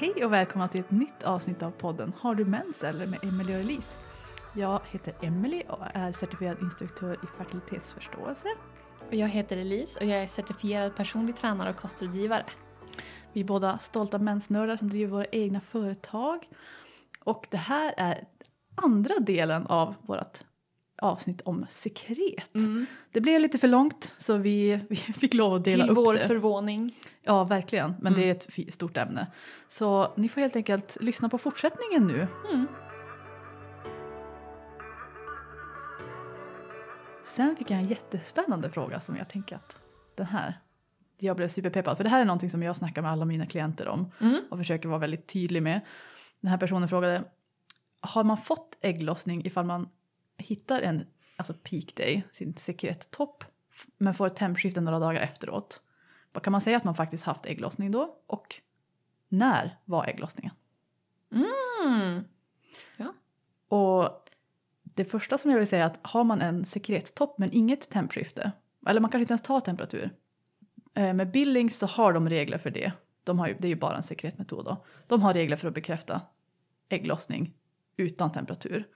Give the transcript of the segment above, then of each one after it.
Hej och välkomna till ett nytt avsnitt av podden Har du mens eller med Emelie och Elise. Jag heter Emelie och är certifierad instruktör i fertilitetsförståelse. Och jag heter Elise och jag är certifierad personlig tränare och kostrådgivare. Vi är båda stolta mensnördar som driver våra egna företag. Och det här är andra delen av vårt avsnitt om sekret. Det blev lite för långt så vi, vi fick lov att dela Till upp vår det. förvåning. Ja, verkligen. Men det är Mm. ett stort ämne. Så ni får helt enkelt lyssna på fortsättningen nu. Mm. Sen fick jag en jättespännande fråga som jag tänker att den här, jag blev superpeppad. För det här är någonting som jag snackar med alla mina klienter om Mm. och försöker vara väldigt tydlig med. Den här personen frågade, har man fått ägglossning ifall man hittar en alltså peak day, sin sekrettopp, men får ett tempskifte några dagar efteråt? Vad kan man säga att man faktiskt haft ägglossning då? Och när var ägglossningen? Mm. Och det första som jag vill säga är att har man en sekrettopp men inget tempskifte, eller man kanske inte ens tar temperatur. Eh, med Billings så har de regler för det. De har ju, det är ju bara en sekretmetod då. De har regler för att bekräfta ägglossning utan temperatur.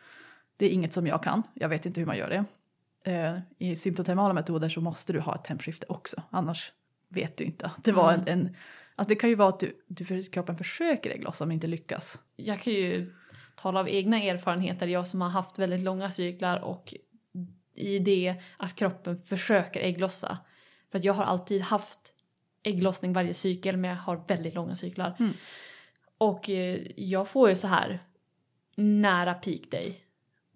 Det är inget som jag kan, jag vet inte hur man gör det. Eh, I symptotermala metoder så måste du ha ett tempskifte också, annars vet du inte. Det var Mm. en, en alltså det kan ju vara att du, du för kroppen försöker ägglossa men inte lyckas. Jag kan ju tala av egna erfarenheter, jag som har haft väldigt långa cyklar och i det att kroppen försöker ägglossa. För att jag har alltid haft ägglossning varje cykel men jag har väldigt långa cyklar. Mm. Och eh, jag får ju så här nära peak day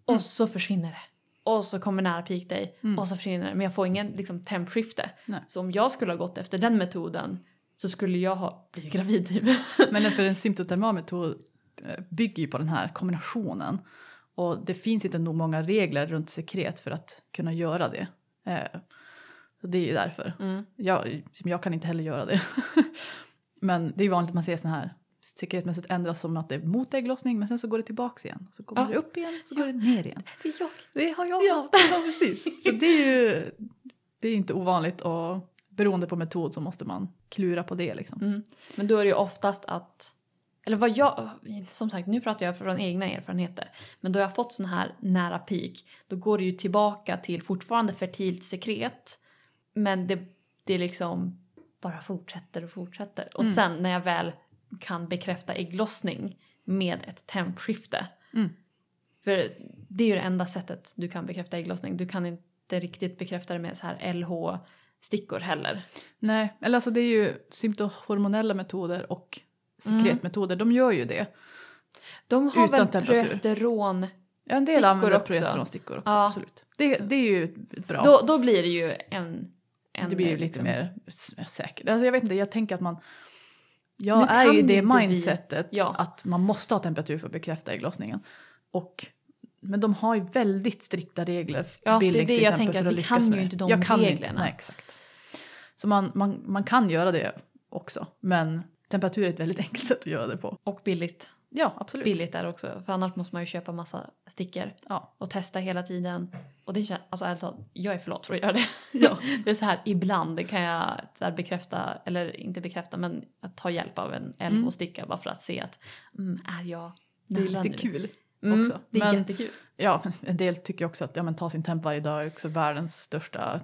och Mm. så försvinner det. Och så kommer nära peak day Mm. och så försvinner det. Men jag får ingen liksom, tempskifte. Nej. Så om jag skulle ha gått efter den metoden så skulle jag ha blivit gravid typ. Men för en symptotermal metod eh, bygger ju på den här kombinationen. Och det finns inte nog många regler runt sekret för att kunna göra det. Eh, Så det är ju därför. Mm. Jag, jag kan inte heller göra det. Men det är ju vanligt att man ser sådana här sekretmässigt ändras som att det är mot ägglossning men sen så går det tillbaks igen. Så kommer Ja. det upp igen så går det ner igen. Det är jag. Det har jag Ja, ja precis. Så det är ju det är inte ovanligt och beroende på metod så måste man klura på det liksom. Mm. Men då är det ju oftast att, eller vad jag, som sagt nu pratar jag från egna erfarenheter. Men då jag har fått sån här nära peak då går det ju tillbaka till fortfarande fertilt sekret. Men det, det liksom bara fortsätter och fortsätter. Och Mm. sen när jag väl kan bekräfta ägglossning med ett tempskifte. Mm. För det är ju det enda sättet du kan bekräfta ägglossning. Du kan inte riktigt bekräfta det med så här LH-stickor heller. Nej, eller alltså det är ju symptohormonella metoder och Mm. sekretmetoder, de gör ju det. De har Utan väl progesteron. Ja, en del använder progesteronstickor också, Ja. absolut. Det, det är ju bra. Då, då blir det ju en... en det blir ju lite liksom- mer säkert. Alltså jag vet inte, jag tänker att man jag är ju i det mindsetet Ja. att man måste ha temperatur för att bekräfta ägglossningen. Och, men de har ju väldigt strikta regler. Ja, det är det jag tänker, att vi kan ju inte de jag reglerna. Inte, nej, exakt. Så man, man, man kan göra det också. Men temperatur är ett väldigt enkelt sätt att göra det på. Och billigt. Ja, absolut. Billigt är det också. För annars måste man ju köpa massa stickor. Ja. Och testa hela tiden. Och det känns, alltså ärligt talat, jag är för lat för att göra det. Ja. det är så här, ibland kan jag så här bekräfta, eller inte bekräfta men att ta hjälp av en Mm. LH-sticka bara för att se att mm, är jag Det är nära lite nu? kul. Mm, också. Det är Men- jättekul. Ja, en del tycker också att ja, men ta sin temp varje dag är också världens största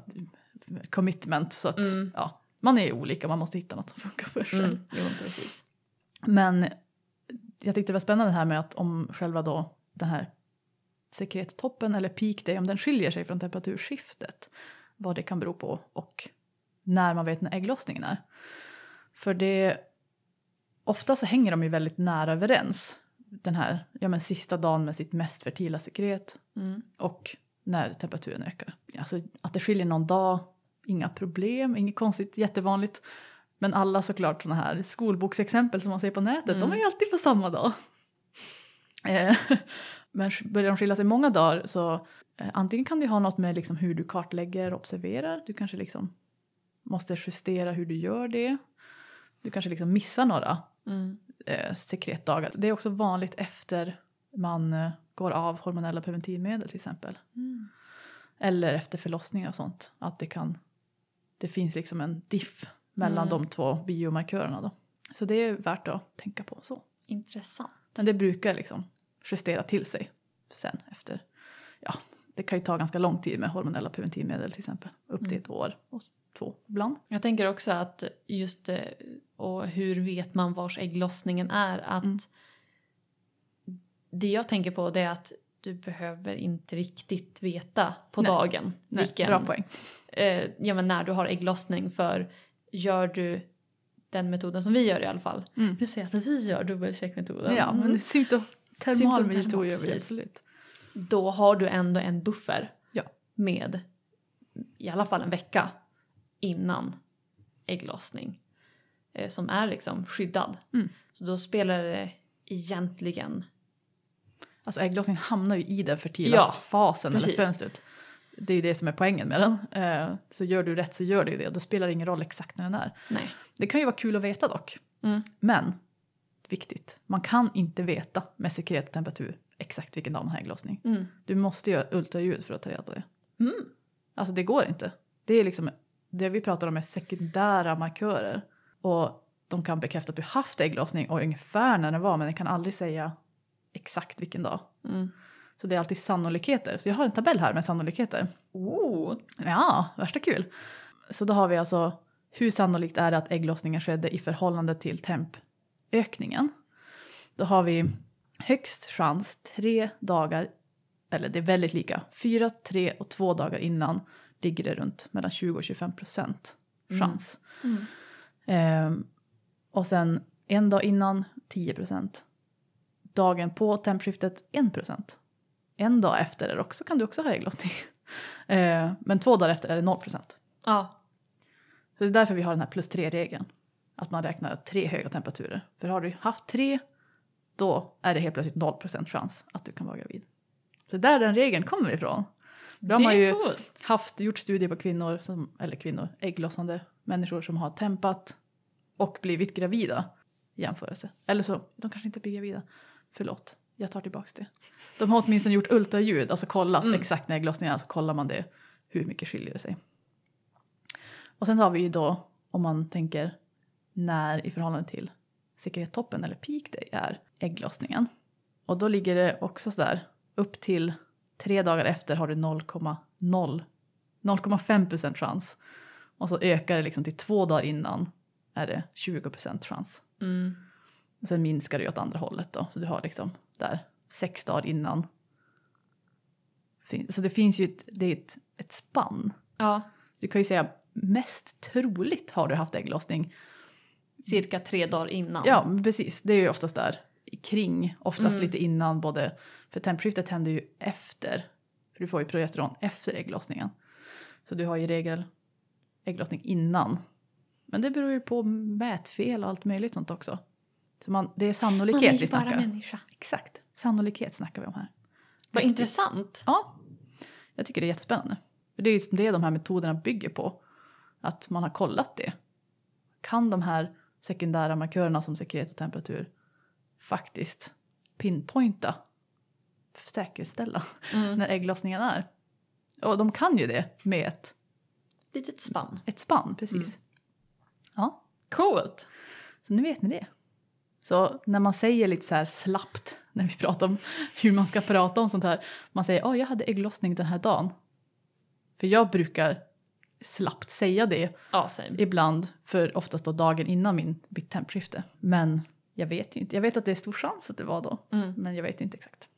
commitment. Så att Mm. ja, man är olika, man måste hitta något som funkar för sig. Mm, jo, precis. Men jag tyckte det var spännande här med att om själva då den här sekrettoppen eller peak day, om den skiljer sig från temperaturskiftet, vad det kan bero på och när man vet när ägglossningen är. För det, ofta så hänger de ju väldigt nära överens. Den här, ja men sista dagen med sitt mest fertila sekret Mm. och när temperaturen ökar. Alltså att det skiljer någon dag, inga problem, inget konstigt, jättevanligt. Men alla såklart sådana här skolboksexempel som man ser på nätet, de Mm. är ju alltid på samma dag. Eh, Men börjar de skilja sig många dagar så eh, antingen kan det ha något med liksom hur du kartlägger och observerar. Du kanske liksom måste justera hur du gör det. Du kanske liksom missar några Mm. eh, sekretdagar. Det är också vanligt efter man går av hormonella preventivmedel till exempel. Mm. Eller efter förlossningar och sånt. Att det kan, det finns liksom en diff mellan Mm. de två biomarkörerna då. Så det är värt att tänka på så. Intressant. Men det brukar liksom justera till sig sen efter, ja, det kan ju ta ganska lång tid med hormonella preventivmedel till exempel. Upp till Mm. ett år och två ibland. Jag tänker också att just eh, och hur vet man vars ägglossningen är att Mm. det jag tänker på det är att du behöver inte riktigt veta på Nej. dagen Nej, vilken, Bra poäng. eh, ja, men när du har ägglossning för gör du den metoden som vi gör i alla fall. Mm. Nu säger jag att vi gör dubbelcheckmetoden. Ja, men metoder gör vi absolut. Då har du ändå en buffer Ja. med i alla fall en vecka innan ägglossning eh, som är liksom skyddad. Mm. Så då spelar det egentligen Alltså ägglossningen hamnar ju i den fertila Ja, fasen precis. eller fönstret. Det är det som är poängen med den. Eh, så gör du rätt så gör du det. Då spelar det ingen roll exakt när den är. nej. Det kan ju vara kul att veta dock. Mm. Men, viktigt, man kan inte veta med sekret och temperatur exakt vilken dag man har ägglossning. Mm. Du måste göra ultraljud för att ta reda på det. Mm. Alltså det går inte. Det är liksom det vi pratar om är sekundära markörer. Och de kan bekräfta att du haft ägglossning och ungefär när den var men den kan aldrig säga exakt vilken dag. Mm. Så det är alltid sannolikheter. Så jag har en tabell här med sannolikheter. Oh. Ja, värsta kul. Så då har vi alltså hur sannolikt är det att ägglossningen skedde i förhållande till tempökningen. Då har vi högst chans tre dagar, eller det är väldigt lika, fyra, tre och två dagar innan ligger det runt mellan 20 och 25 procent chans. Mm. Ehm, och sen en dag innan 10 procent. Dagen på tempskiftet 1 procent. En dag efter är det också, kan du också ha ägglossning. Ehm, men två dagar efter är det 0 procent. Ja. Så det är därför vi har den här plus tre regeln. Att man räknar tre höga temperaturer. För har du haft tre, då är det helt plötsligt 0 procent chans att du kan vara gravid. Så där den regeln kommer ifrån. Då har det man är ju coolt. haft, gjort studier på kvinnor, som, eller kvinnor, ägglossande människor som har tempat och blivit gravida i jämförelse. Eller så, de kanske inte blir gravida. Förlåt, jag tar tillbaks det. De har åtminstone gjort ultraljud, alltså kollat Mm. exakt när ägglossningen är, så kollar man det, hur mycket skiljer det sig. Och sen har vi ju då, om man tänker när i förhållande till sekrettoppen eller peak day är ägglossningen. Och då ligger det också sådär upp till tre dagar efter har du 0,0 0,5 procent chans. Och så ökar det liksom till två dagar innan är det 20 procent chans. Mm. Och sen minskar det åt andra hållet då. Så du har liksom där sex dagar innan. Så det finns ju ett, det är ett, ett spann. Ja. Du kan ju säga mest troligt har du haft ägglossning. Cirka tre dagar innan. Ja, precis. Det är ju oftast där kring, oftast Mm. lite innan både, för tempskiftet händer ju efter, för du får ju progesteron efter ägglossningen. Så du har i regel ägglossning innan. Men det beror ju på mätfel och allt möjligt sånt också. Så man, det är Man sannolikhet är vi ju bara snackar. människa. Exakt, sannolikhet snackar vi om här. Vad Riktigt. intressant. Ja, jag tycker det är jättespännande. För det är ju det de här metoderna bygger på. Att man har kollat det. Kan de här sekundära markörerna som sekret och temperatur faktiskt pinpointa, säkerställa Mm. när ägglossningen är? Och de kan ju det med ett, Litet spann. ett spann, precis. Mm. Ja, Coolt. så nu vet ni det. Så när man säger lite så här slappt när vi pratar om hur man ska prata om sånt här. Man säger åh jag hade ägglossning den här dagen. För jag brukar slappt säga det Ja, ibland för oftast då dagen innan min, mitt tempskifte. Men jag vet ju inte. Jag vet att det är stor chans att det var då. Mm. Men jag vet inte exakt.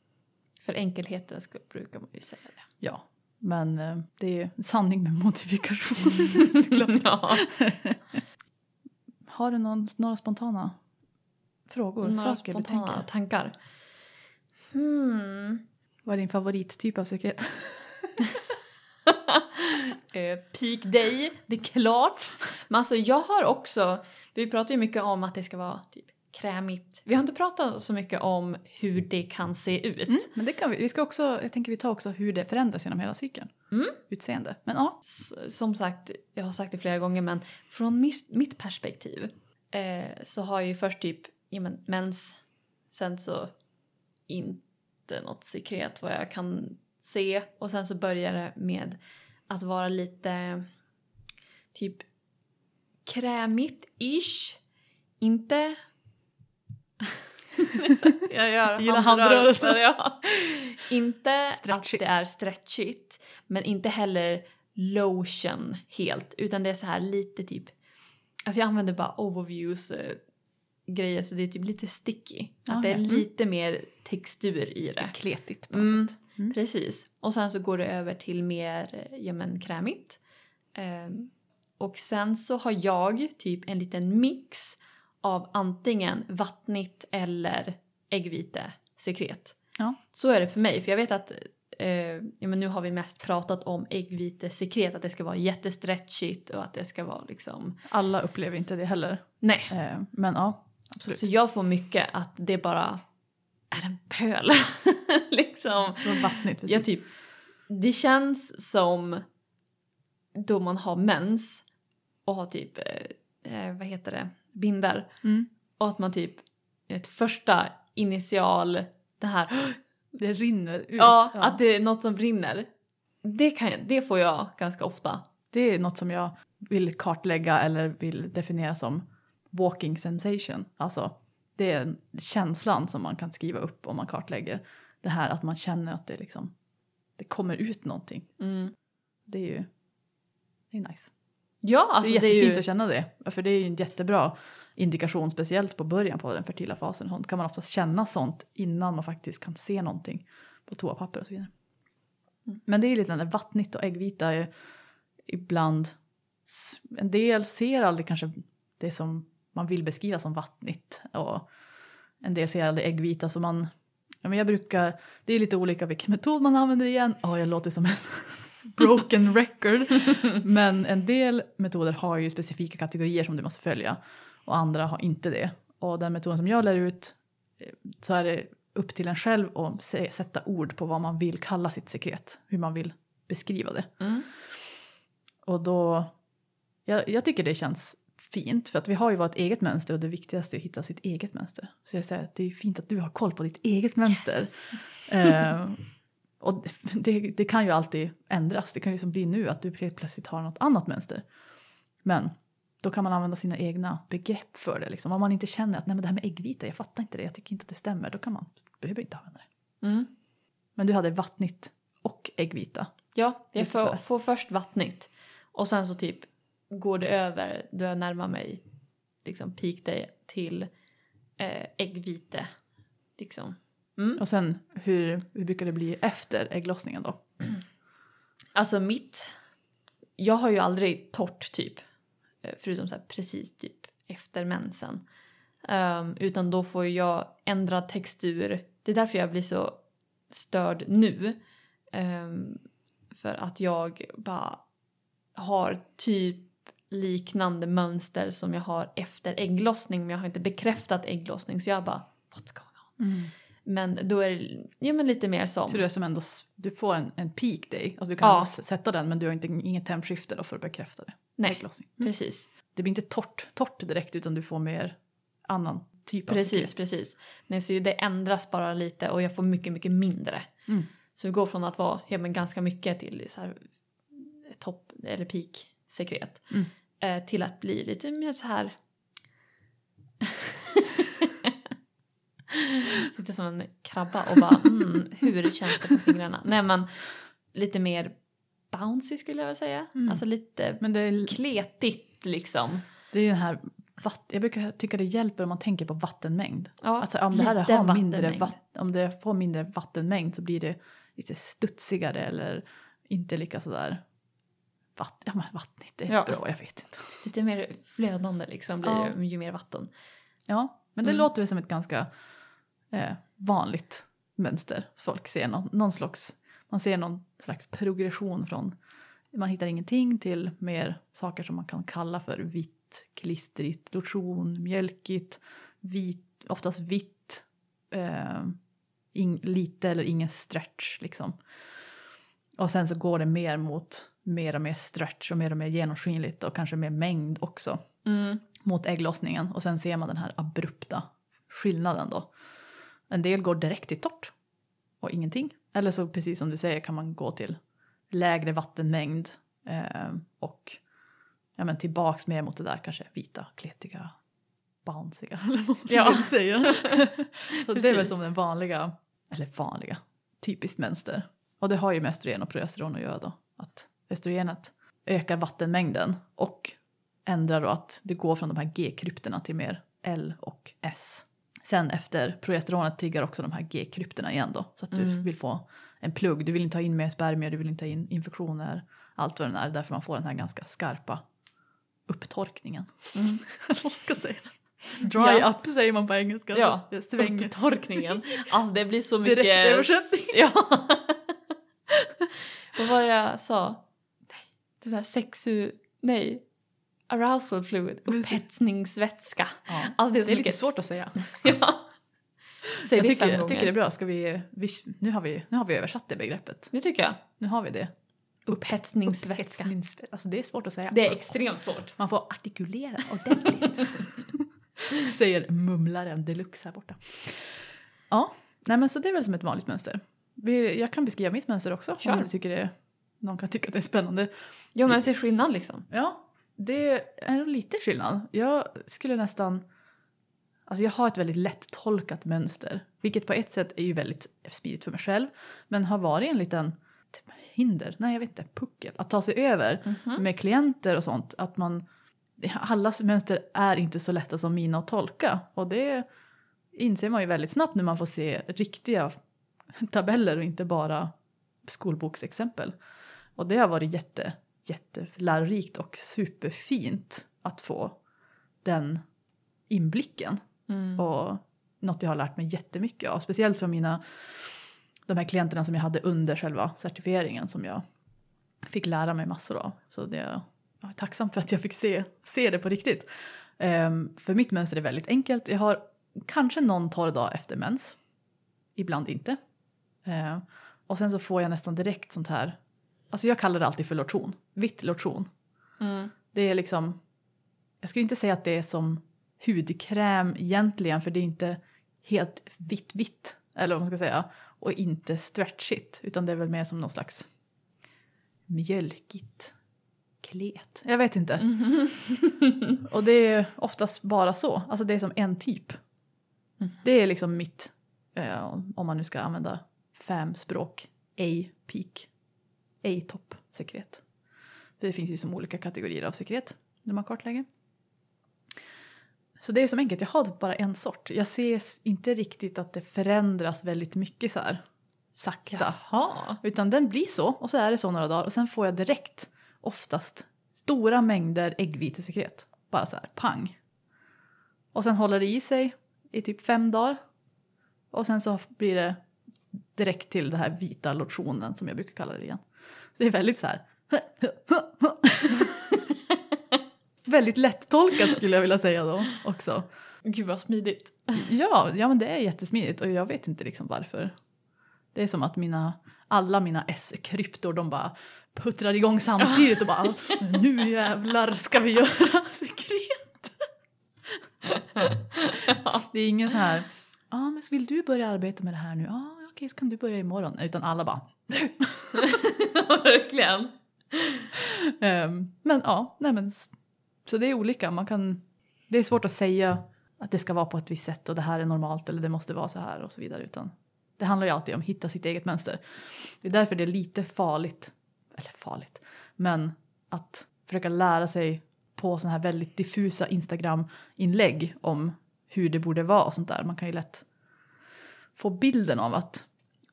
För enkelhetens skull brukar man ju säga det. Ja, men eh, det är ju en sanning med modifikation. ja. Har du någon, några spontana frågor? Några saker du tänker? tankar. Hmm. Vad är din favorittyp av sekret? eh, peak day, det är klart. Men alltså jag har också, vi pratar ju mycket om att det ska vara typ krämigt. Vi har inte pratat så mycket om hur det kan se ut. Mm, men det kan vi. Vi ska också, jag tänker vi tar också hur det förändras genom hela cykeln. Mm. Utseende. Men ja. S- Som sagt, jag har sagt det flera gånger men från mitt, mitt perspektiv eh, så har jag ju först typ ja, men, mens, sen så inte något sekret vad jag kan se och sen så börjar det med att vara lite typ krämigt-ish inte... jag gör Gillar handrörelser. Ja. Inte Stretchigt. att det är stretchigt men inte heller lotion helt utan det är så här lite typ Alltså jag använder bara overviews eh, grejer så det är typ lite sticky. Att det är. Mm. lite mer textur i det. Kletigt på något Mm, sätt. Mm. Precis. Och sen så går det över till mer eh, ja, men, krämigt. Ehm, och sen så har jag typ en liten mix av antingen vattnigt eller äggvitesekret. Ja. Så är det för mig för jag vet att eh, ja, men nu har vi mest pratat om äggvitesekret att det ska vara jättestretchigt och att det ska vara liksom Alla upplever inte det heller. nej. Eh, men ja, absolut. Så jag får mycket att det bara är en pöl. liksom. Precis. Jag typ, det känns som då man har mens och har typ, eh, eh, vad heter det, bindar. Mm. Och att man typ, ett första initial, det här, Det rinner ut. ja, att det är något som brinner. Det, kan, jag- det får jag ganska ofta. Det är något som jag vill kartlägga eller vill definiera som walking sensation. Alltså det är känslan som man kan skriva upp om man kartlägger. Det här att man känner att det liksom det kommer ut någonting. Mm. Det är ju det är nice. Ja, alltså det är det jättefint är ju, att känna det. För det är ju en jättebra indikation speciellt på början på den fertila fasen. Sånt kan man oftast känna sånt innan man faktiskt kan se någonting på toapapper och så vidare. Mm. Men det är lite det där vattnigt och äggvita är ibland en del ser aldrig kanske det som man vill beskriva som vattnigt och en del ser aldrig äggvita så man ja, men jag brukar det är lite olika vilken metod man använder igen. Ja, jag låter som en broken record. Men en del metoder har ju specifika kategorier som du måste följa och andra har inte det. Och den metoden som jag lär ut eh, så är det upp till en själv att sätta ord på vad man vill kalla sitt sekret, hur man vill beskriva det. mm. Och då, jag, jag tycker det känns fint för att vi har ju vårt eget mönster och det viktigaste är att hitta sitt eget mönster. Så jag säger att det är fint att du har koll på ditt eget mönster. Eh, och det, det kan ju alltid ändras. Det kan ju som bli nu att du plötsligt har något annat mönster. Men då kan man använda sina egna begrepp för det. Liksom. Om man inte känner att nej men det här med äggvita, jag fattar inte det, jag tycker inte att det stämmer. Då kan man, behöver inte använda det. Mm. Men du hade vattnigt och äggvita. Ja, jag får, får först vattnigt och sen så typ går det över då jag närmar mig liksom peak day till eh, äggvite. Liksom. Mm. Och sen hur, hur brukar det bli efter ägglossningen då? Alltså mitt, jag har ju aldrig torrt typ. eh, Förutom så här precis typ efter mensen. Ehm, utan då får jag ändra textur. Det är därför jag blir så störd nu. Ehm, för att jag bara har typ liknande mönster som jag har efter ägglossning. Men jag har inte bekräftat ägglossning så jag bara what's going on? Men då är det ja, men lite mer som Så du är som ändå, du får en, en peak day, alltså du kan Ja. sätta den men du har inte, inget tempskifte då för att bekräfta det. nej Ägglossning. Mm. precis. Det blir inte torrt, torrt direkt utan du får mer annan typ av Precis, sekret. precis. Nej, så det ändras bara lite och jag får mycket, mycket mindre. Mm. Så det går från att vara ja, men ganska mycket till så här, topp eller peak sekret Mm. eh, till att bli lite mer så här Sitter som en krabba och bara mm, hur känns det på fingrarna? Nej men lite mer bouncy skulle jag vilja säga. Mm. Alltså lite Men det är, kletigt liksom. det är ju den här, vatt, jag brukar tycka det hjälper om man tänker på vattenmängd. Ja, Alltså om det här har mindre, vatt, om det får mindre vattenmängd så blir det lite studsigare eller inte lika sådär vatt, ja, vattnigt. Är Ja. bra, jag vet inte. Lite mer flödande liksom blir Ja. det ju mer vatten. Ja, men det Mm. låter väl som ett ganska eh, vanligt mönster. Folk ser någon, någon slags, man ser någon slags progression från man hittar ingenting till mer saker som man kan kalla för vitt, klistrigt, lotion, mjölkigt, vit, oftast vitt, eh, ing, lite eller ingen stretch liksom. Och sen så går det mer mot mer och mer stretch och mer och mer genomskinligt och kanske mer mängd också Mm. mot ägglossningen och sen ser man den här abrupta skillnaden då. En del går direkt till torrt och ingenting. Eller så precis som du säger kan man gå till lägre vattenmängd eh, och ja, men tillbaks mer mot det där kanske vita, kletiga bounciga eller vad man Ja. säga. så det är väl som den vanliga, eller vanliga, typiskt mönster. Och det har ju med östrogen och progesteron att göra då. Att östrogenet ökar vattenmängden och ändrar då att det går från de här G-krypterna till mer L och S. Sen efter progesteronet triggar också de här G-krypterna igen då. Så att du Mm. vill få en plugg. Du vill inte ha in mer spermier, du vill inte ha in infektioner. Allt vad det är. Därför man får den här ganska skarpa upptorkningen. Mm. Vad ska säga. Dry Ja. up säger man på engelska. Ja, Det svänger. Upptorkningen. Alltså det blir så mycket... Direktöversättning. Ja. Vad var det jag sa? Det där sexu... Nej. Arousal fluid. Upphetsningsvätska. Ja. Alltså det är, Det är lite svårt att säga. Ja. Säg Jag det tycker, jag tycker det är bra. Ska vi, vi, nu, har vi, nu har vi översatt det begreppet. Det tycker jag. Nu har vi det. Upphetsningsvätska. Upphetsnings- Alltså det är svårt att säga. Det är extremt svårt. Man får artikulera ordentligt. Säger mumlaren deluxe här borta. Ja, nej men så det är väl som ett vanligt mönster. Vi, jag kan beskriva mitt mönster också Kör. om du tycker det, någon kan tycka att det är spännande. Jo men se skillnad liksom. Ja, det är nog lite skillnad. Jag skulle nästan... Alltså jag har ett väldigt lätt-tolkat mönster. Vilket på ett sätt är ju väldigt smidigt för mig själv. Men har varit en liten typ, hinder, nej jag vet inte, puckel. Att ta sig över Mhm. med klienter och sånt. Att man... Allas mönster är inte så lätta som mina att tolka. Och det inser man ju väldigt snabbt när man får se riktiga tabeller och inte bara skolboksexempel. Och det har varit jätte, jättelärorikt och superfint att få den inblicken. Mm. Och något jag har lärt mig jättemycket av. Speciellt från mina, de här klienterna som jag hade under själva certifieringen som jag fick lära mig massor av. Så det, jag är tacksam för att jag fick se, se det på riktigt. Ehm, för mitt mönster är väldigt enkelt. Jag har kanske någon torr dag efter mens. Ibland inte. Ehm, och sen så får jag nästan direkt sånt här, alltså jag kallar det alltid för lotion, vitt lotion. Mm. Det är liksom, jag skulle inte säga att det är som hudkräm egentligen för det är inte helt vitt vitt eller vad man ska säga och inte stretchigt utan det är väl mer som någon slags mjölkigt klet. Jag vet inte. Mhm. Och det är oftast bara så, alltså det är som en typ. Mm. Det är liksom mitt, eh, om man nu ska använda FAM-språk, A-peak, A-topp-sekret. För det finns ju som olika kategorier av sekret när man kartlägger. Så det är som enkelt, jag har typ bara en sort. Jag ser inte riktigt att det förändras väldigt mycket så här sakta. Jaha. Utan den blir så och så är det så några dagar och sen får jag direkt oftast stora mängder äggvitesekret. Bara så här pang. Och sen håller det i sig i typ fem dagar. Och sen så blir det direkt till den här vita lotionen som jag brukar kalla det igen. Så det är väldigt så här. väldigt lättolkat skulle jag vilja säga då också. Gud vad smidigt. Ja, ja men det är jättesmidigt och jag vet inte liksom varför. Det är som att mina, alla mina S-kryptor de bara puttrar igång samtidigt och bara nu jävlar ska vi göra sekret. Det är ingen så här, ja men vill du börja arbeta med det här nu? Ja okej så kan du börja imorgon. Utan alla bara, Verkligen. Um, men ja, nej men så det är olika. Man kan, det är svårt att säga att det ska vara på ett visst sätt och det här är normalt eller det måste vara så här och så vidare. Utan det handlar ju alltid om att hitta sitt eget mönster. Det är därför det är lite farligt, eller farligt, men att försöka lära sig på sådana här väldigt diffusa Instagram-inlägg om hur det borde vara och sånt där. Man kan ju lätt få bilden av att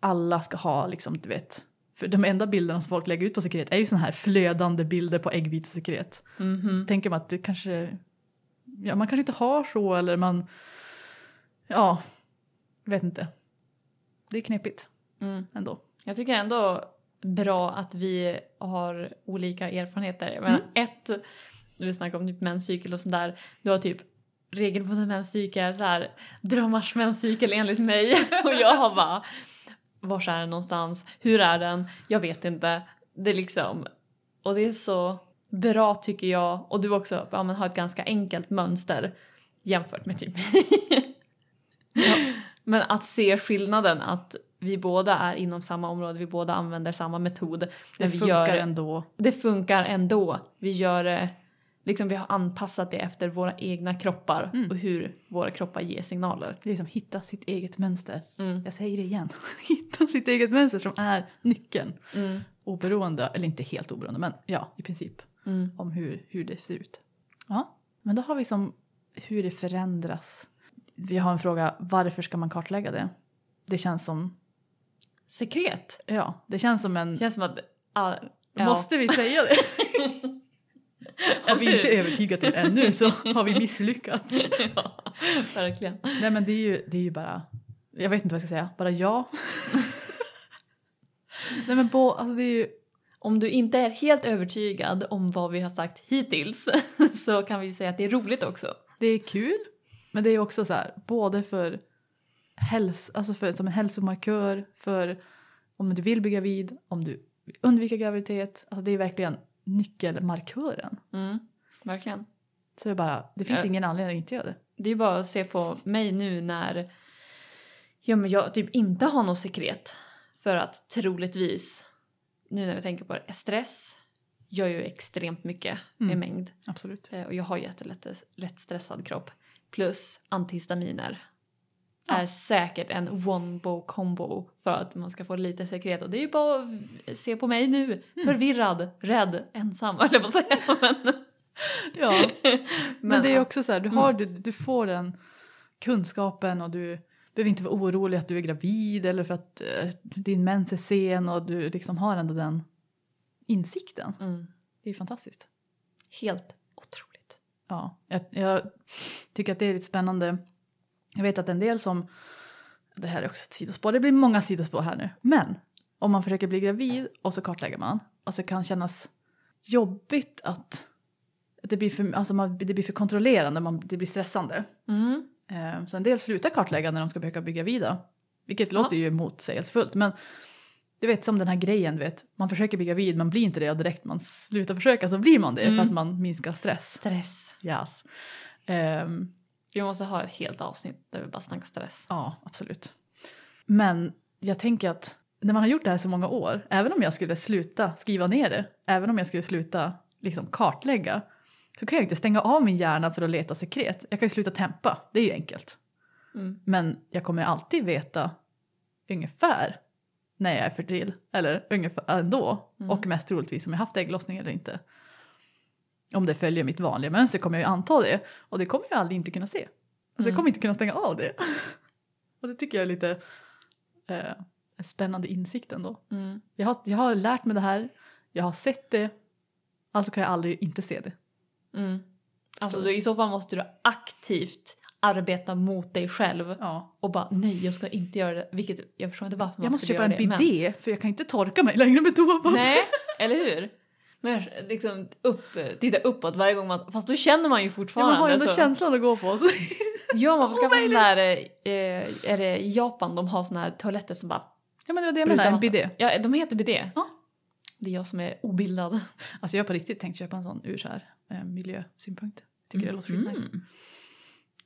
alla ska ha liksom, du vet, för de enda bilderna som folk lägger ut på sekret är ju sådana här flödande bilder på äggvitesekret. Mhm. Tänker man att det kanske, ja man kanske inte har så eller man, ja, vet inte. Det är knepigt Mm. ändå. Jag tycker ändå bra att vi har olika erfarenheter. Men Mm. ett, när vi snackar om typ menscykel och sådär. Du har typ regelbunden menscykel, så här drömmars menscykel enligt mig. och jag har bara, var är den någonstans? Hur är den? Jag vet inte. Det är liksom, och det är så bra tycker jag. Och du också ja, men har ett ganska enkelt mönster jämfört med typ Men att se skillnaden att vi båda är inom samma område, vi båda använder samma metod. Det funkar gör, ändå. det funkar ändå. Vi gör det liksom vi har anpassat det efter våra egna kroppar Mm. och hur våra kroppar ger signaler. Det är som hitta sitt eget mönster. Mm. Jag säger det igen. hitta sitt eget mönster som är nyckeln. Mm. Oberoende, eller inte helt oberoende, men ja, i princip. Mm. om hur, hur det ser ut. Ja, men då har vi som hur det förändras. Vi har en fråga, varför ska man kartlägga det? Det känns som, Sekret. ja, det känns som en, Känns som att... all- ja. måste vi säga det? Har vi inte övertygat er ännu så har vi misslyckats. ja, verkligen. Nej men det är ju, det är ju bara, jag vet inte vad jag ska säga, bara ja. Nej men bo, alltså det är ju, Om du inte är helt övertygad om vad vi har sagt hittills så kan vi säga att det är roligt också. det är kul. Men det är också så här, både för häls, alltså för, som en hälsomarkör, för om du vill bli gravid, om du undvika graviditet. Alltså det är verkligen nyckelmarkören. Mm, verkligen. Så det, är bara, det finns Ja. ingen anledning att inte göra det. Det är bara att se på mig nu när ja, men jag typ inte har något sekret. För att troligtvis, nu när vi tänker på det, stress gör ju extremt mycket med Mm. mängd. Absolut. Eh, Och jag har jättelätt lätt stressad kropp. Plus antihistaminer. Ja. Är säkert en one-bow combo för att man ska få lite sekret. Och det är ju bara att se på mig nu. Mm. Förvirrad, rädd, ensam på att säga. Men, Ja, men, det är ja. också så här, du, har, du, du får den kunskapen och du behöver inte vara orolig att du är gravid eller för att eh, din mens är sen och du liksom har ändå den insikten. Mm. Det är fantastiskt. Helt otroligt. Ja, jag, jag tycker att det är lite spännande. Jag vet att en del som, det här är också ett sidospår, det blir många sidospår här nu. Men om man försöker bli gravid och så kartlägger man, alltså det kan kännas jobbigt att det blir för, alltså man, det blir för kontrollerande, man, det blir stressande. Mm. Eh, så en del slutar kartlägga när de ska försöka bli gravida. Vilket Ja. låter ju motsägelsefullt men du vet som den här grejen, vet, man försöker bli gravid, man blir inte det och direkt man slutar försöka så blir man det Mm. för att man minskar stress. Stress. Yes. Ehm, Vi måste ha ett helt avsnitt där vi bara snackar stress. ja, absolut. Men jag tänker att när man har gjort det här så många år, även om jag skulle sluta skriva ner det, även om jag skulle sluta liksom kartlägga, så kan jag inte stänga av min hjärna för att leta sekret. Jag kan ju sluta tempa, det är ju enkelt. Mm. Men jag kommer alltid veta ungefär när jag är fertil, eller ungefär ändå, Mm. och mest troligtvis om jag haft ägglossning eller inte. Om det följer mitt vanliga mönster kommer jag ju anta det, och det kommer jag aldrig inte kunna se. Alltså jag Mm. kommer inte kunna stänga av det. och det tycker jag är lite eh, spännande insikt ändå. Mm. Jag har, jag har lärt mig det här, jag har sett det, alltså kan jag aldrig inte se det. Mm. Alltså då, i så fall måste du aktivt arbeta mot dig själv Ja. och bara nej jag ska inte göra det. Vilket jag förstår inte varför man Jag måste skulle köpa en göra det. men- bidé för jag kan inte torka mig längre med toapapper. Nej, eller hur? Men liksom upp, titta uppåt varje gång man, fast då känner man ju Ja, fortfarande. man har ju ändå så. känslan att gå på. Så. Ja man får skaffa sån där, eh, är det i Japan de har såna här toaletter som bara, Ja men det var det jag menade, en bidé. ja de heter bidé. Ja. Det är jag som är obildad. Alltså jag har på riktigt tänkt köpa en sån ur så här eh, miljösynpunkt. Tycker det låter Mm. skitnice.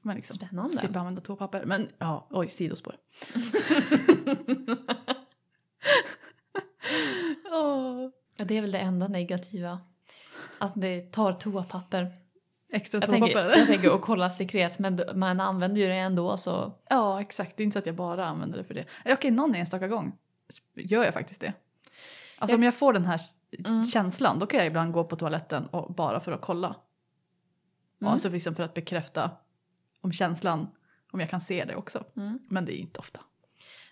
Men liksom, Spännande. slippa använda toapapper. Men ja, oj sidospår. Åh, ja, det är väl det enda negativa. Att det tar toapapper. extra Jag tänker, toapapper. jag tänker att kolla sekret men man använder ju det ändå så. Ja exakt, det är inte så att jag bara använder det för det. Okej, någon enstaka gång gör jag faktiskt det. Alltså Jag- om jag får den här Mm. känslan då kan jag ibland gå på toaletten och bara för att kolla. Mm. Alltså liksom för att bekräfta om känslan, om jag kan se det också. Mm. Men det är inte ofta.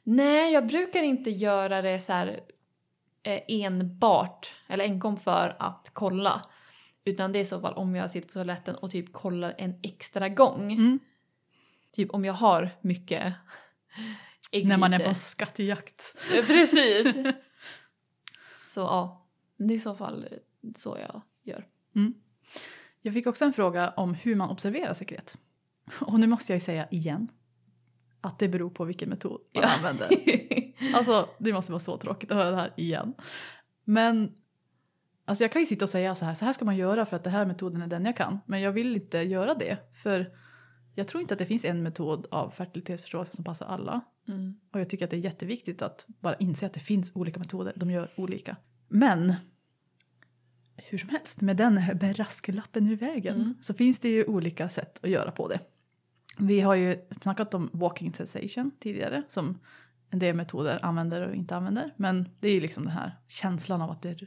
Nej, jag brukar inte göra det så här enbart eller enkom för att kolla. Utan det är i så fall om jag sitter på toaletten och typ kollar en extra gång. Mm. Typ om jag har mycket När man är äggvite. på skattejakt. Eh, Precis. så ja, det är i så fall så jag gör. Mm. Jag fick också en fråga om hur man observerar sekret. Och nu måste jag ju säga igen att det beror på vilken metod man Ja. använder. Alltså det måste vara så tråkigt att höra det här igen. Men alltså jag kan ju sitta och säga så här, så här ska man göra för att det här metoden är den jag kan. Men jag vill inte göra det för jag tror inte att det finns en metod av fertilitetsförståelse som passar alla. mm. Och jag tycker att det är jätteviktigt att bara inse att det finns olika metoder, de gör olika. Men hur som helst, med den brasklappen ur vägen Mm. så finns det ju olika sätt att göra på det. Vi har ju snackat om walking sensation tidigare som en del metoder använder och inte använder. Men det är ju liksom den här känslan av att det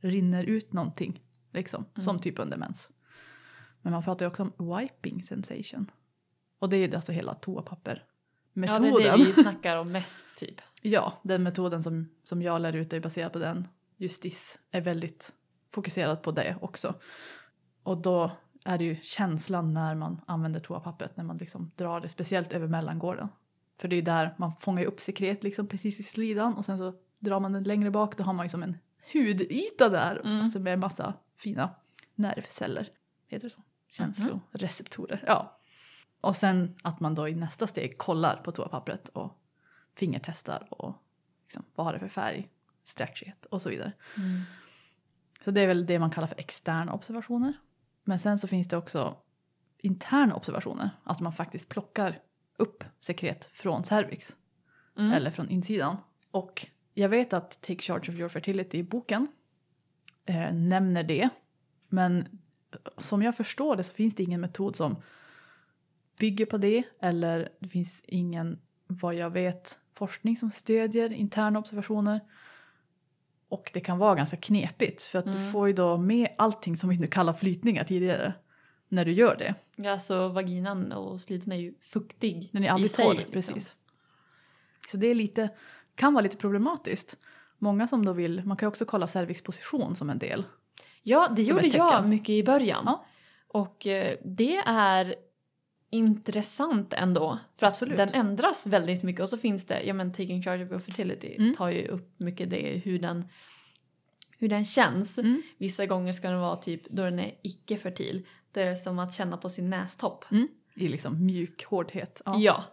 rinner ut någonting. Liksom, Mm. som typ under mens. Men man pratar ju också om wiping sensation. Och det är ju alltså hela toapapper. Ja, det är det vi snackar om mest typ. Ja, den metoden som, som jag lär ut är baserad på den. Justis är väldigt fokuserad på det också. Och då är det ju känslan när man använder toapappret, när man liksom drar det, speciellt över mellangården. För det är ju där man fångar upp sekret liksom precis i slidan och sen så drar man den längre bak, då har man ju som en hudyta där, Mm. alltså med massa fina nervceller. Heter det så? Känsloreceptorer. Ja. Och sen att man då i nästa steg kollar på toapappret och fingertestar och liksom, vad har det för färg, stretchighet och så vidare. Mm. Så det är väl det man kallar för externa observationer. Men sen så finns det också interna observationer, att man faktiskt plockar upp sekret från cervix Mm. eller från insidan. Och jag vet att Take Charge of Your Fertility i boken eh, nämner det. Men som jag förstår det så finns det ingen metod som bygger på det eller det finns ingen, vad jag vet, forskning som stödjer interna observationer. Och det kan vara ganska knepigt för att du Mm. får ju då med allting som vi nu kallar flytningar tidigare när du gör det. Ja, alltså vaginan och sliten är ju fuktig Den är i aldrig sig, torr, liksom. precis. Så det är lite, kan vara lite problematiskt. Många som då vill, man kan ju också kolla cervixposition som en del. Ja, det Som gjorde jag mycket i början. Ja. Och eh, det är intressant ändå. För att Absolut. den ändras väldigt mycket och så finns det, ja men Taking Charge of Your Fertility Mm. tar ju upp mycket det hur den, hur den känns. Mm. Vissa gånger ska den vara typ då den är icke-fertil. Det är som att känna på sin nästopp. I liksom mjuk hårdhet. Ja. Ja.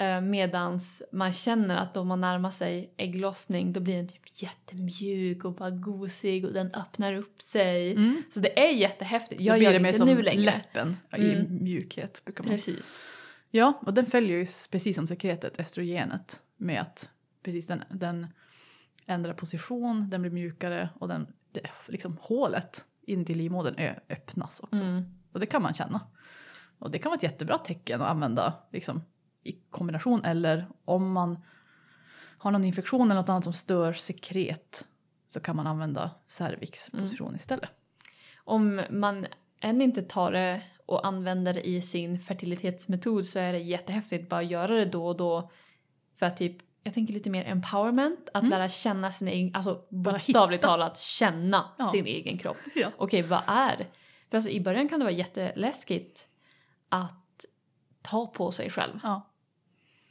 Eh, medans man känner att om man närmar sig ägglossning då blir den typ jättemjuk och bara gosig och den öppnar upp sig. Mm. Så det är jättehäftigt. Jag gör det inte nu längre. läppen i Mm. mjukhet. Brukar man. Precis. Ja, och den följer ju precis som sekretet, östrogenet, med att precis den, den ändrar position, den blir mjukare och den, det, liksom hålet in till livmodern öppnas också. Mm. Och det kan man känna. Och det kan vara ett jättebra tecken att använda liksom, i kombination eller om man har någon infektion eller något annat som stör sekret så kan man använda cervixposition istället. Om man än inte tar det och använder det i sin fertilitetsmetod så är det jättehäftigt bara göra det då och då för att typ jag tänker lite mer empowerment, att Mm. lära känna sin egen, alltså bokstavligt talat känna Ja. sin egen kropp. Ja. Okej, vad är? För alltså i början kan det vara jätteläskigt att ta på sig själv. Ja.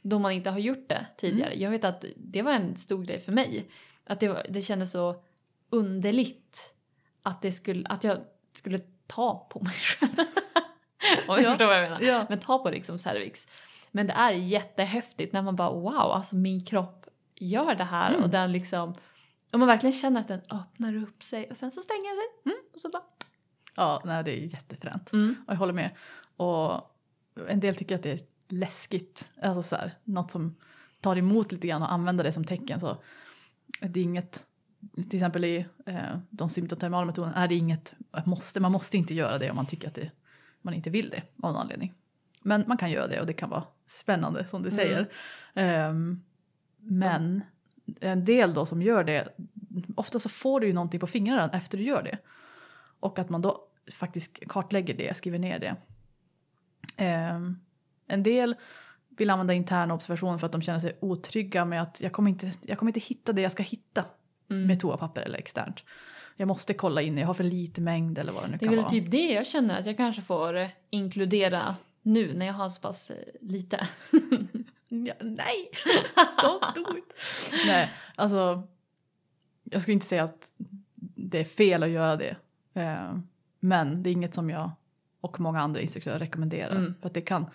Då man inte har gjort det tidigare. Mm. Jag vet att det var en stor grej för mig. Att det, var, det kändes så underligt att, det skulle, att jag skulle ta på mig själv. Om du Ja. förstår vad jag menar. Ja. Men ta på liksom cervix. Men det är jättehäftigt när man bara wow, alltså min kropp gör det här Mm. och den liksom om man verkligen känner att den öppnar upp sig och sen så stänger den. Mm. Och så bara... ja, nej, det är jättefränt. Mm. Och jag håller med. Och en del tycker att det är läskigt, alltså så här, något som tar emot lite grann och använder det som tecken. Så det är inget, till exempel i eh, de symptotermala metoderna är det inget måste, man måste inte göra det om man tycker att det, man inte vill det av någon anledning. Men man kan göra det och det kan vara spännande som du Mm. säger. Ehm, men en del då som gör det, ofta så får du ju någonting på fingrarna efter du gör det. Och att man då faktiskt kartlägger det, skriver ner det. Ehm, en del vill använda interna observationer för att de känner sig otrygga med att jag kommer inte, jag kommer inte hitta det jag ska hitta Mm. med toapapper eller externt. Jag måste kolla in, jag har för lite mängd eller vad det nu Det är kan väl vara. typ det jag känner att jag kanske får inkludera nu när jag har så pass eh, lite. Ja, nej, don't do it. nej, alltså jag skulle inte säga att det är fel att göra det. Eh, men det är inget som jag och många andra instruktörer rekommenderar. Mm. För att det kan,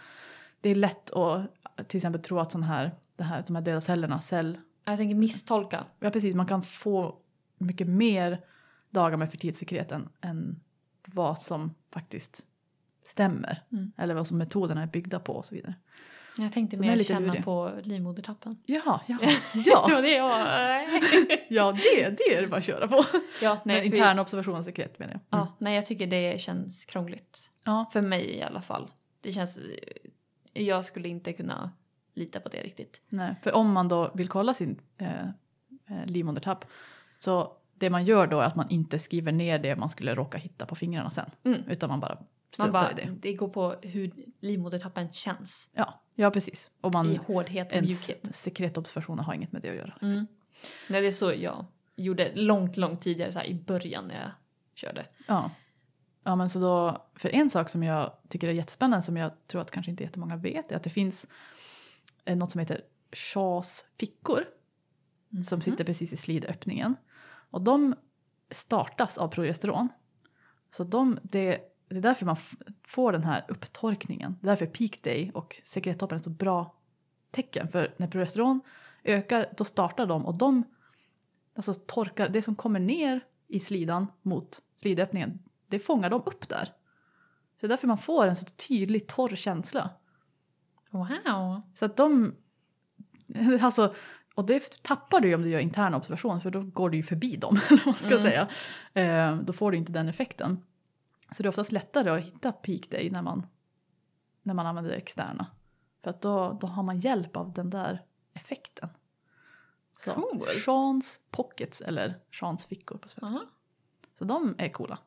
det är lätt att till exempel tro att sån här, det här, de här döda cellerna, cell, Jag tänker misstolka. ja precis, man kan få mycket mer dagar med fertilsekret än, än vad som faktiskt stämmer. Mm. Eller vad som metoderna är byggda på och så vidare. Jag tänkte mer känna luriga. på livmodertappen. Jaha, det Ja, var det jag ja det, det är det bara att köra på. ja, nej, Men för- intern observation och sekret menar jag. Mm. Ja, nej jag tycker det känns krångligt. Ja. För mig i alla fall. Det känns... Jag skulle inte kunna lita på det riktigt. Nej, för om man då vill kolla sin eh, eh, livmodertapp så det man gör då är att man inte skriver ner det man skulle råka hitta på fingrarna sen. Mm. Utan man bara Man bara, det. det går på hur livmodertappen känns. Ja, ja precis. Och man, I hårdhet och mjukhet. sekretobservationer har inget med det att göra. Mm. Nej, det är så jag gjorde långt, långt tidigare så här, i början när jag körde. Ja. Ja, men så då, för en sak som jag tycker är jättespännande som jag tror att kanske inte jättemånga vet är att det finns eh, något som heter Shaws fickor som Mhm. sitter precis i slidöppningen. Och de startas av progesteron. Så de, det, det är därför man får den här upptorkningen. Det är därför peak day och sekrettoppen är så bra tecken. För när progesteron ökar då startar de och de alltså torkar, det som kommer ner i slidan mot slidöppningen det fångar de upp där. Så det är därför man får en så tydlig torr känsla. Wow! Så att de, alltså, och det tappar du ju om du gör intern observation för då går du ju förbi dem, eller vad man ska Mm. säga. Eh, då får du inte den effekten. Så det är oftast lättare att hitta peak day när man, när man använder det externa. För att då, då har man hjälp av den där effekten. Så Coolt. Seans pockets eller Seans fickor på svenska. Aha. Så de är coola.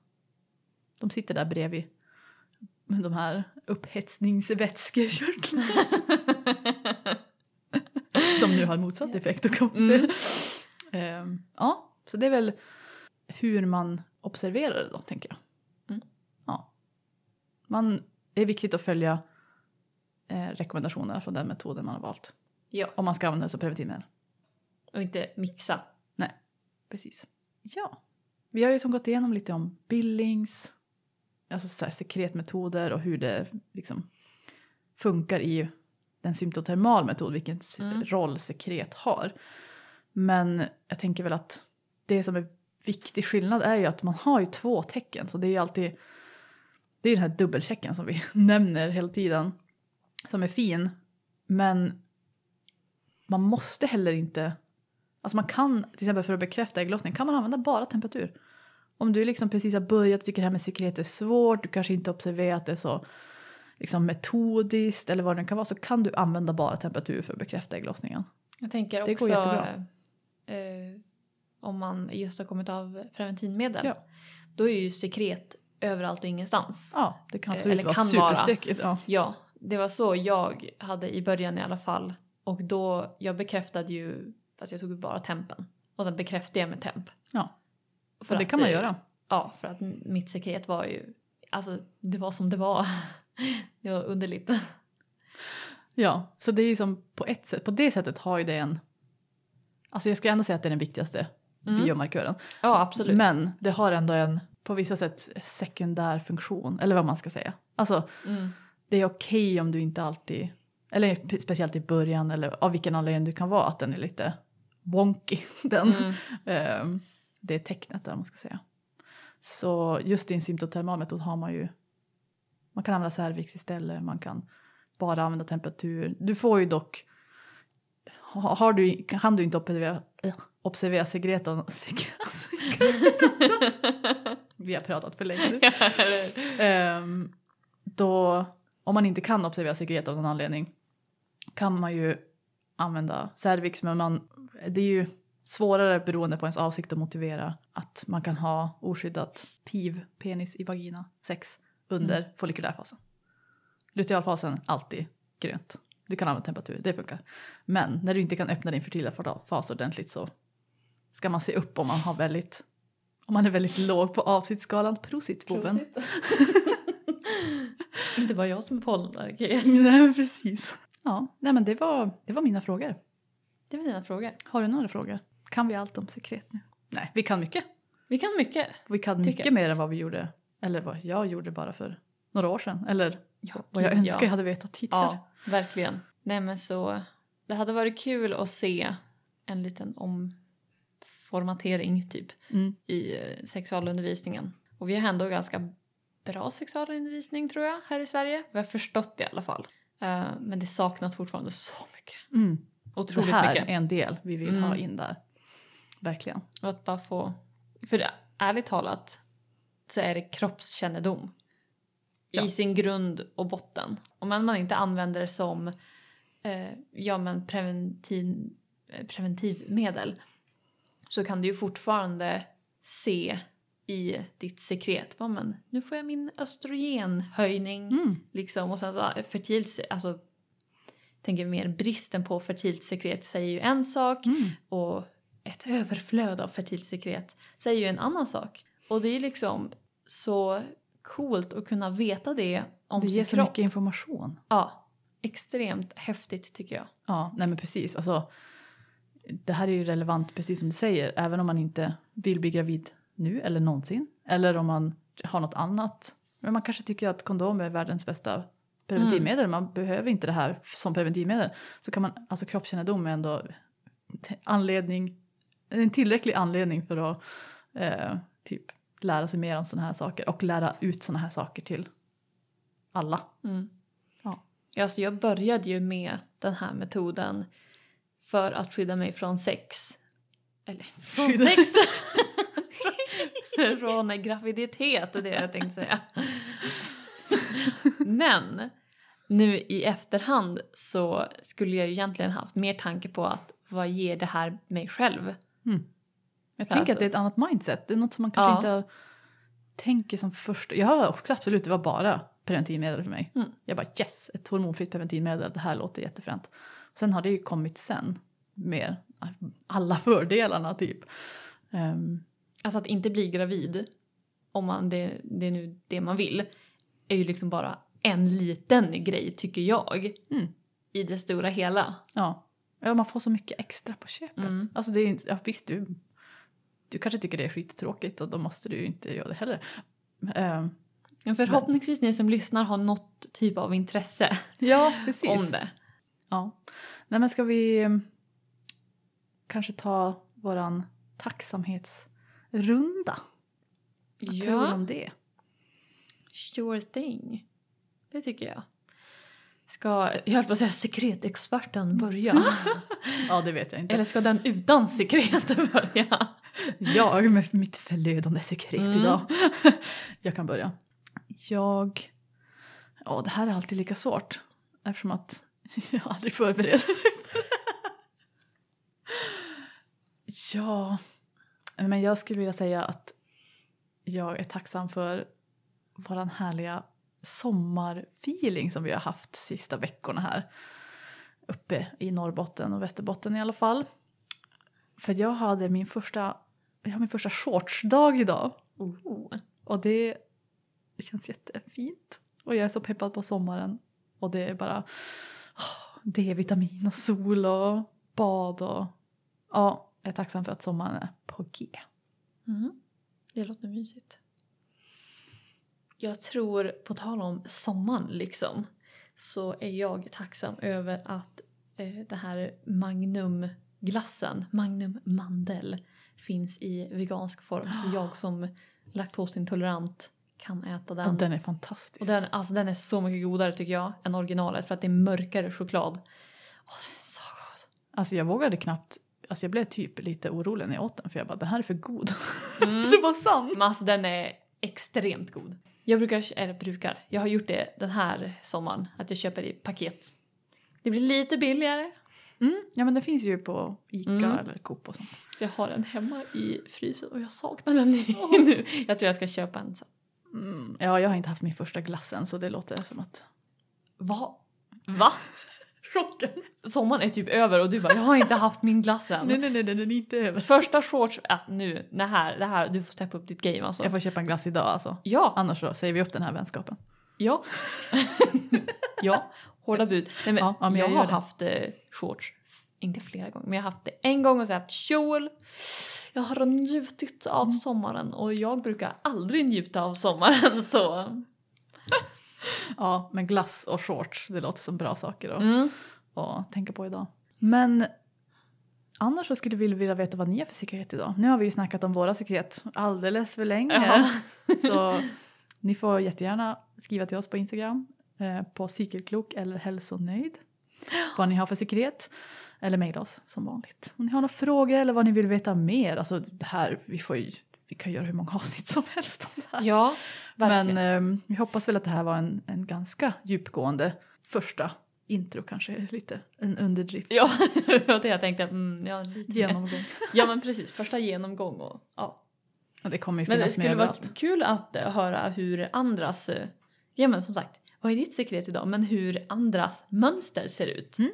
De sitter där bredvid de här upphetsningsvätskekörtlarna som nu har motsatt Yes. effekt. Och kommer Mm. Ehm, ja, så det är väl hur man observerar det då, tänker jag. Mm. Ja. Man, det är viktigt att följa eh, rekommendationerna från den metoden man har valt. ja, Om man ska använda det som preventivmedel. och inte mixa. Precis. Ja. Vi har ju som gått igenom lite om Billings, alltså så här sekretmetoder och hur det liksom funkar i en symptotermal metod, vilken Mm. roll sekret har. Men jag tänker väl att det som är viktig skillnad är ju att man har ju två tecken, så det är ju alltid det är den här dubbelchecken som vi nämner hela tiden, som är fin, men man måste heller inte Alltså man kan, till exempel för att bekräfta ägglossning, kan man använda bara temperatur. Om du liksom precis har börjat och tycker det här med sekret är svårt, du kanske inte observerat det så liksom metodiskt eller vad det nu kan vara, så kan du använda bara temperatur för att bekräfta ägglossningen. Jag tänker Det också går jättebra. eh, om man just har kommit av preventivmedel. Ja. Då är ju sekret överallt och ingenstans. Ja, det kan Eh, absolut eller vara kan vara. superstökigt. Ja. Ja, det var så jag hade i början i alla fall. Och då, jag bekräftade ju, fast jag tog bara tempen. Och sen bekräftade jag med temp. Ja. För det att, kan man göra. Ja, för att mitt sekret var ju, alltså det var som det var. Det var underligt. Ja, så det är ju som på ett sätt, på det sättet har ju det en, alltså jag skulle ändå säga att det är den viktigaste Mm. biomarkören. Ja, absolut. Men det har ändå en, på vissa sätt, sekundär funktion, eller vad man ska säga. Alltså Mm. det är okej om du inte alltid, eller speciellt i början eller av vilken anledning du kan vara, att den är lite wonky. Den. Mm. Ehm, det är tecknet där man ska säga. Så just i en symptotermal metod har man ju, man kan använda cervix istället, man kan bara använda temperatur. Du får ju dock, ha- har du, kan du inte observera, observera sekret av, vi har pratat för länge nu. Ehm, då, om man inte kan observera sekret av någon anledning kan man ju använda cervix men man, det är ju svårare beroende på ens avsikt att motivera att man kan ha oskyddat PIV, penis i vagina, sex under Mm. follikulärfasen. Lutealfasen, alltid grönt. Du kan använda temperatur, det funkar. Men när du inte kan öppna din fertila fas ordentligt så ska man se upp om man har väldigt om man är väldigt låg på avsitsskalan. Prosit boven. Inte bara jag som är pollenallergiker. Nej precis. Ja, nej men det var, det var mina frågor. Det var dina frågor. Har du några frågor? Kan vi allt om sekret nu? Nej, vi kan mycket. Vi kan mycket. Vi kan mycket jag. mer än vad vi gjorde, eller vad jag gjorde bara för några år sedan. Eller Ja, vad jag gud, önskar jag ja. hade vetat tidigare. Ja, verkligen. Nej men så, det hade varit kul att se en liten omformatering typ Mm. i eh, sexualundervisningen. Och vi har ändå ganska bra sexualundervisning tror jag här i Sverige. Vi har förstått det i alla fall. Eh, men det saknas fortfarande så mycket. Mm. Det Otroligt här mycket. är en del vi vill ha Mm. in där. Verkligen. Och att bara få, för det, ärligt talat så är det kroppskännedom Ja. i sin grund och botten. Om man inte använder det som eh, ja, men preventiv, eh, preventivmedel så kan du ju fortfarande se i ditt sekret, ja, men nu får jag min östrogenhöjning Mm. liksom och sen så fertilt, alltså tänker mer bristen på fertilt sekret säger ju en sak Mm. och ett överflöd av fertilt sekret säger ju en annan sak. Och det är liksom så coolt att kunna veta det om Det sin ger så kropp. mycket information. Ja, extremt häftigt tycker jag. Ja, nej men precis. Alltså, det här är ju relevant precis som du säger. Även om man inte vill bli gravid nu eller någonsin. Eller om man har något annat. Men man kanske tycker att kondom är världens bästa preventivmedel. Man behöver inte det här som preventivmedel. Så kan man, alltså kroppskännedom är ändå anledning, en tillräcklig anledning för att eh, typ lära sig mer om sådana här saker. Och lära ut sådana här saker till alla. Mm. Ja. Alltså jag började ju med den här metoden för att skydda mig från sex. Eller från Skydda- sex! från, från graviditet är det jag tänkte säga. Men nu i efterhand så skulle jag ju egentligen haft mer tanke på att vad ger det här mig själv? Mm. Jag tänker Alltså- att det är ett annat mindset. Det är något som man kanske Ja. inte tänker som första. Jag har också absolut, det var bara preventivmedel för mig. Mm. Jag bara yes, ett hormonfritt preventivmedel, det här låter jättefränt. Sen har det ju kommit sen med alla fördelarna typ. Ehm, Alltså att inte bli gravid, om man det, det är nu det man vill, är ju liksom bara en liten grej tycker jag. Mm. I det stora hela. ja. Ja, man får så mycket extra på köpet. Mm. Alltså det är inte, ja, visst du, du kanske tycker det är skittråkigt och då måste du ju inte göra det heller. Ehm, Men förhoppningsvis ni som lyssnar har något typ av intresse ja, precis. om det. Ja. Nej men ska vi eh, kanske ta våran tacksamhetsrunda? Vad tror du om det? sure thing. Det tycker jag. Ska, jag höll på att säga sekretexperten börja? Ja det vet jag inte. Eller ska den utan sekret börja? Jag med mitt förlödande sekret Mm. idag. jag kan börja. Jag... Ja det här är alltid lika svårt. Eftersom att jag aldrig förbereder mig för det. Ja, men jag skulle vilja säga att jag är tacksam för våran härliga sommarfeeling som vi har haft sista veckorna här. Uppe i Norrbotten och Västerbotten i alla fall. För jag hade min första, jag har min första shortsdag idag. Oh. Och det känns jättefint. Och jag är så peppad på sommaren. Och det är bara åh, D-vitamin och sol och bad och ja, jag är tacksam för att sommaren är på G. Mm. Det låter mysigt. Jag tror, på tal om sommaren liksom, så är jag tacksam över att eh, det här Magnum-glassen, Magnum mandel, finns i vegansk form. Så jag som laktosintolerant kan äta den. Och den är fantastisk. Och den, alltså, den är så mycket godare tycker jag än originalet för att det är mörkare choklad. Åh, den är så god. Alltså jag vågade knappt, alltså jag blev typ lite orolig när jag åt den för jag bara den här är för god. Mm. det var sant. Men alltså den är extremt god. Jag brukar, eller brukar, jag har gjort det den här sommaren att jag köper i paket. Det blir lite billigare Mm, ja men det finns ju på Ica Mm. eller Coop och sånt. så jag har den hemma i frysen och jag saknar den nu. Jag tror jag ska köpa en sen. Mm, ja jag har inte haft min första glass än så det låter som att Va? Va? Chocken. Sommaren är typ över och du bara jag har inte haft min glass än. Nej nej nej den är inte över. Första shorts, äh, nu, det här, det här, du får steppa upp ditt game alltså. Jag får köpa en glass idag alltså. Ja, Annars så säger vi upp den här vänskapen. ja. ja, hårda bud. Nej, men Ja, ja, men jag, jag har det. haft eh, shorts, inte flera gånger, men jag har haft det en gång och så har jag haft kjol. Jag har njutit av Mm. sommaren och jag brukar aldrig njuta av sommaren så. Ja men glass och shorts det låter som bra saker att, Mm. att tänka på idag. Men annars så skulle vi vilja veta vad ni har för sekret idag. Nu har vi ju snackat om våra sekret alldeles för länge. Ja. Så ni får jättegärna skriva till oss på Instagram eh, på cykelklok eller hälsonöjd. Vad ni har för sekret. Eller mejla oss som vanligt. Om ni har några frågor eller vad ni vill veta mer. Alltså det här, vi får ju, vi kan göra hur många avsnitt som helst om det här. Ja, verkligen. Men eh, vi hoppas väl att det här var en, en ganska djupgående första intro kanske lite en underdrift. Ja, det jag tänkte. Mm, ja, lite. Genomgång. ja men precis, första genomgång och ja. Och det kommer ju Men det finnas skulle vara kul att eh, höra hur andras, eh, ja men som sagt, vad är ditt sekret idag? Men hur andras mönster ser ut. Mm.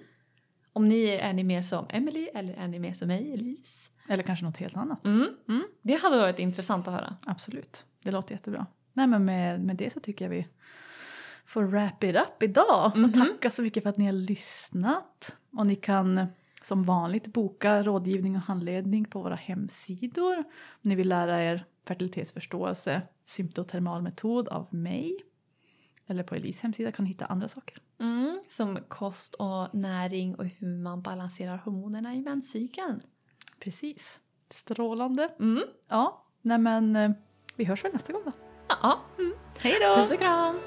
Om ni är ni mer som Emily eller är ni mer som mig, Elise? Eller kanske något helt annat. Mm. Mm. Det hade varit intressant att höra. Absolut, det låter jättebra. Nej men med, med det så tycker jag vi får wrap it up idag. Mhm. Och tacka så mycket för att ni har lyssnat. Och ni kan som vanligt boka rådgivning och handledning på våra hemsidor. Om ni vill lära er fertilitetsförståelse, symptotermal metod av mig. Eller på Elise hemsida kan ni hitta andra saker. Mm. Som kost och näring och hur man balanserar hormonerna i menscykeln. Precis. Strålande. Mm. Ja, nej men eh, vi hörs väl nästa gång då. Ja, Hej då! puss och kram!